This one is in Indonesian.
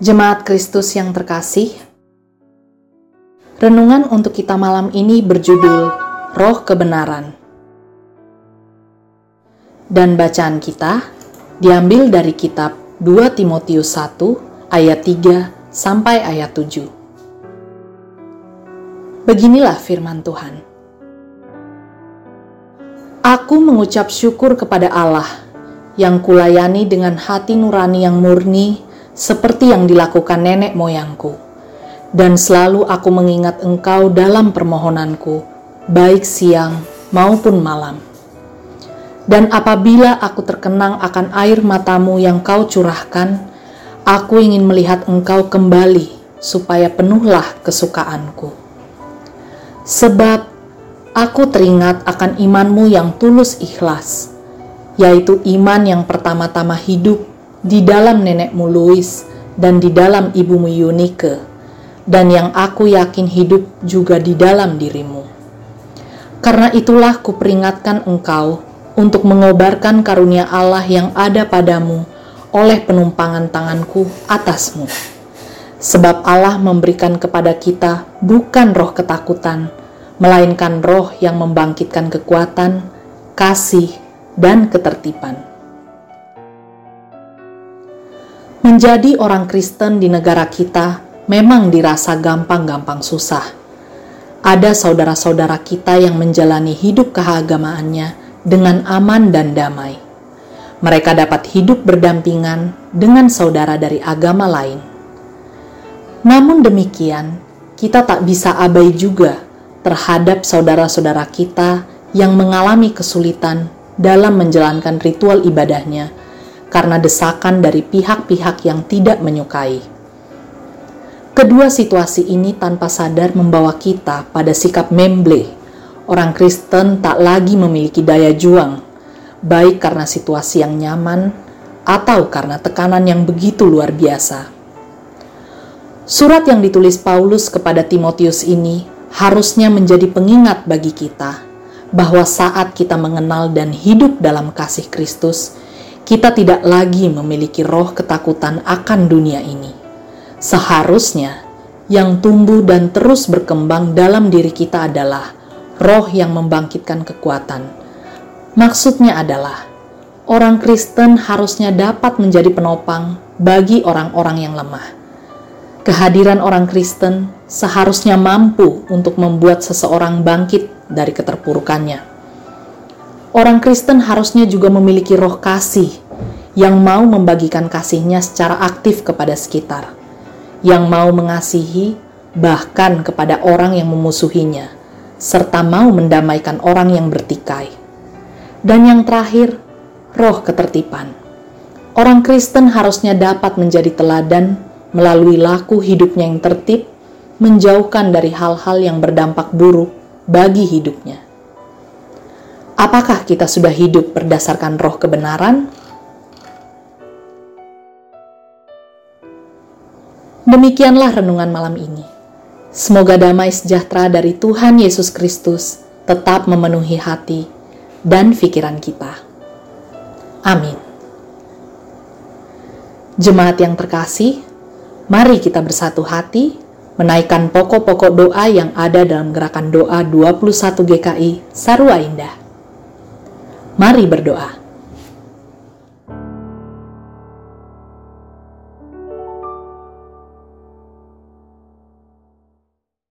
Jemaat Kristus yang terkasih, renungan untuk kita malam ini berjudul Roh Kebenaran. Dan bacaan kita diambil dari kitab 2 Timotius 1 ayat 3 sampai ayat 7. Beginilah firman Tuhan. Aku mengucap syukur kepada Allah yang kulayani dengan hati nurani yang murni seperti yang dilakukan nenek moyangku. Dan selalu aku mengingat engkau dalam permohonanku, baik siang maupun malam. Dan apabila aku terkenang akan air matamu yang kau curahkan, aku ingin melihat engkau kembali, supaya penuhlah kesukaanku. Sebab aku teringat akan imanmu yang tulus ikhlas, yaitu iman yang pertama-tama hidup di dalam nenekmu Louis dan di dalam ibumu Yunike, dan yang aku yakin hidup juga di dalam dirimu. Karena itulah kuperingatkan engkau untuk mengobarkan karunia Allah yang ada padamu oleh penumpangan tanganku atasmu. Sebab Allah memberikan kepada kita bukan roh ketakutan, melainkan roh yang membangkitkan kekuatan, kasih, dan ketertiban. Menjadi orang Kristen di negara kita memang dirasa gampang-gampang susah. Ada saudara-saudara kita yang menjalani hidup keagamaannya dengan aman dan damai. Mereka dapat hidup berdampingan dengan saudara dari agama lain. Namun demikian, kita tak bisa abai juga terhadap saudara-saudara kita yang mengalami kesulitan dalam menjalankan ritual ibadahnya karena desakan dari pihak-pihak yang tidak menyukai. Kedua situasi ini tanpa sadar membawa kita pada sikap memble. Orang Kristen tak lagi memiliki daya juang, baik karena situasi yang nyaman atau karena tekanan yang begitu luar biasa. Surat yang ditulis Paulus kepada Timotius ini harusnya menjadi pengingat bagi kita bahwa saat kita mengenal dan hidup dalam kasih Kristus, kita tidak lagi memiliki roh ketakutan akan dunia ini. Seharusnya yang tumbuh dan terus berkembang dalam diri kita adalah roh yang membangkitkan kekuatan. Maksudnya adalah orang Kristen harusnya dapat menjadi penopang bagi orang-orang yang lemah. Kehadiran orang Kristen seharusnya mampu untuk membuat seseorang bangkit dari keterpurukannya Orang Kristen harusnya juga memiliki roh kasih yang mau membagikan kasihnya secara aktif kepada sekitar, yang mau mengasihi bahkan kepada orang yang memusuhinya, serta mau mendamaikan orang yang bertikai. Dan yang terakhir, roh ketertiban. Orang Kristen harusnya dapat menjadi teladan melalui laku hidupnya yang tertib, menjauhkan dari hal-hal yang berdampak buruk bagi hidupnya. Apakah kita sudah hidup berdasarkan roh kebenaran? Demikianlah renungan malam ini. Semoga damai sejahtera dari Tuhan Yesus Kristus tetap memenuhi hati dan pikiran kita. Amin. Jemaat yang terkasih, mari kita bersatu hati menaikkan pokok-pokok doa yang ada dalam gerakan doa 21 GKI Sarua Indah. Mari berdoa.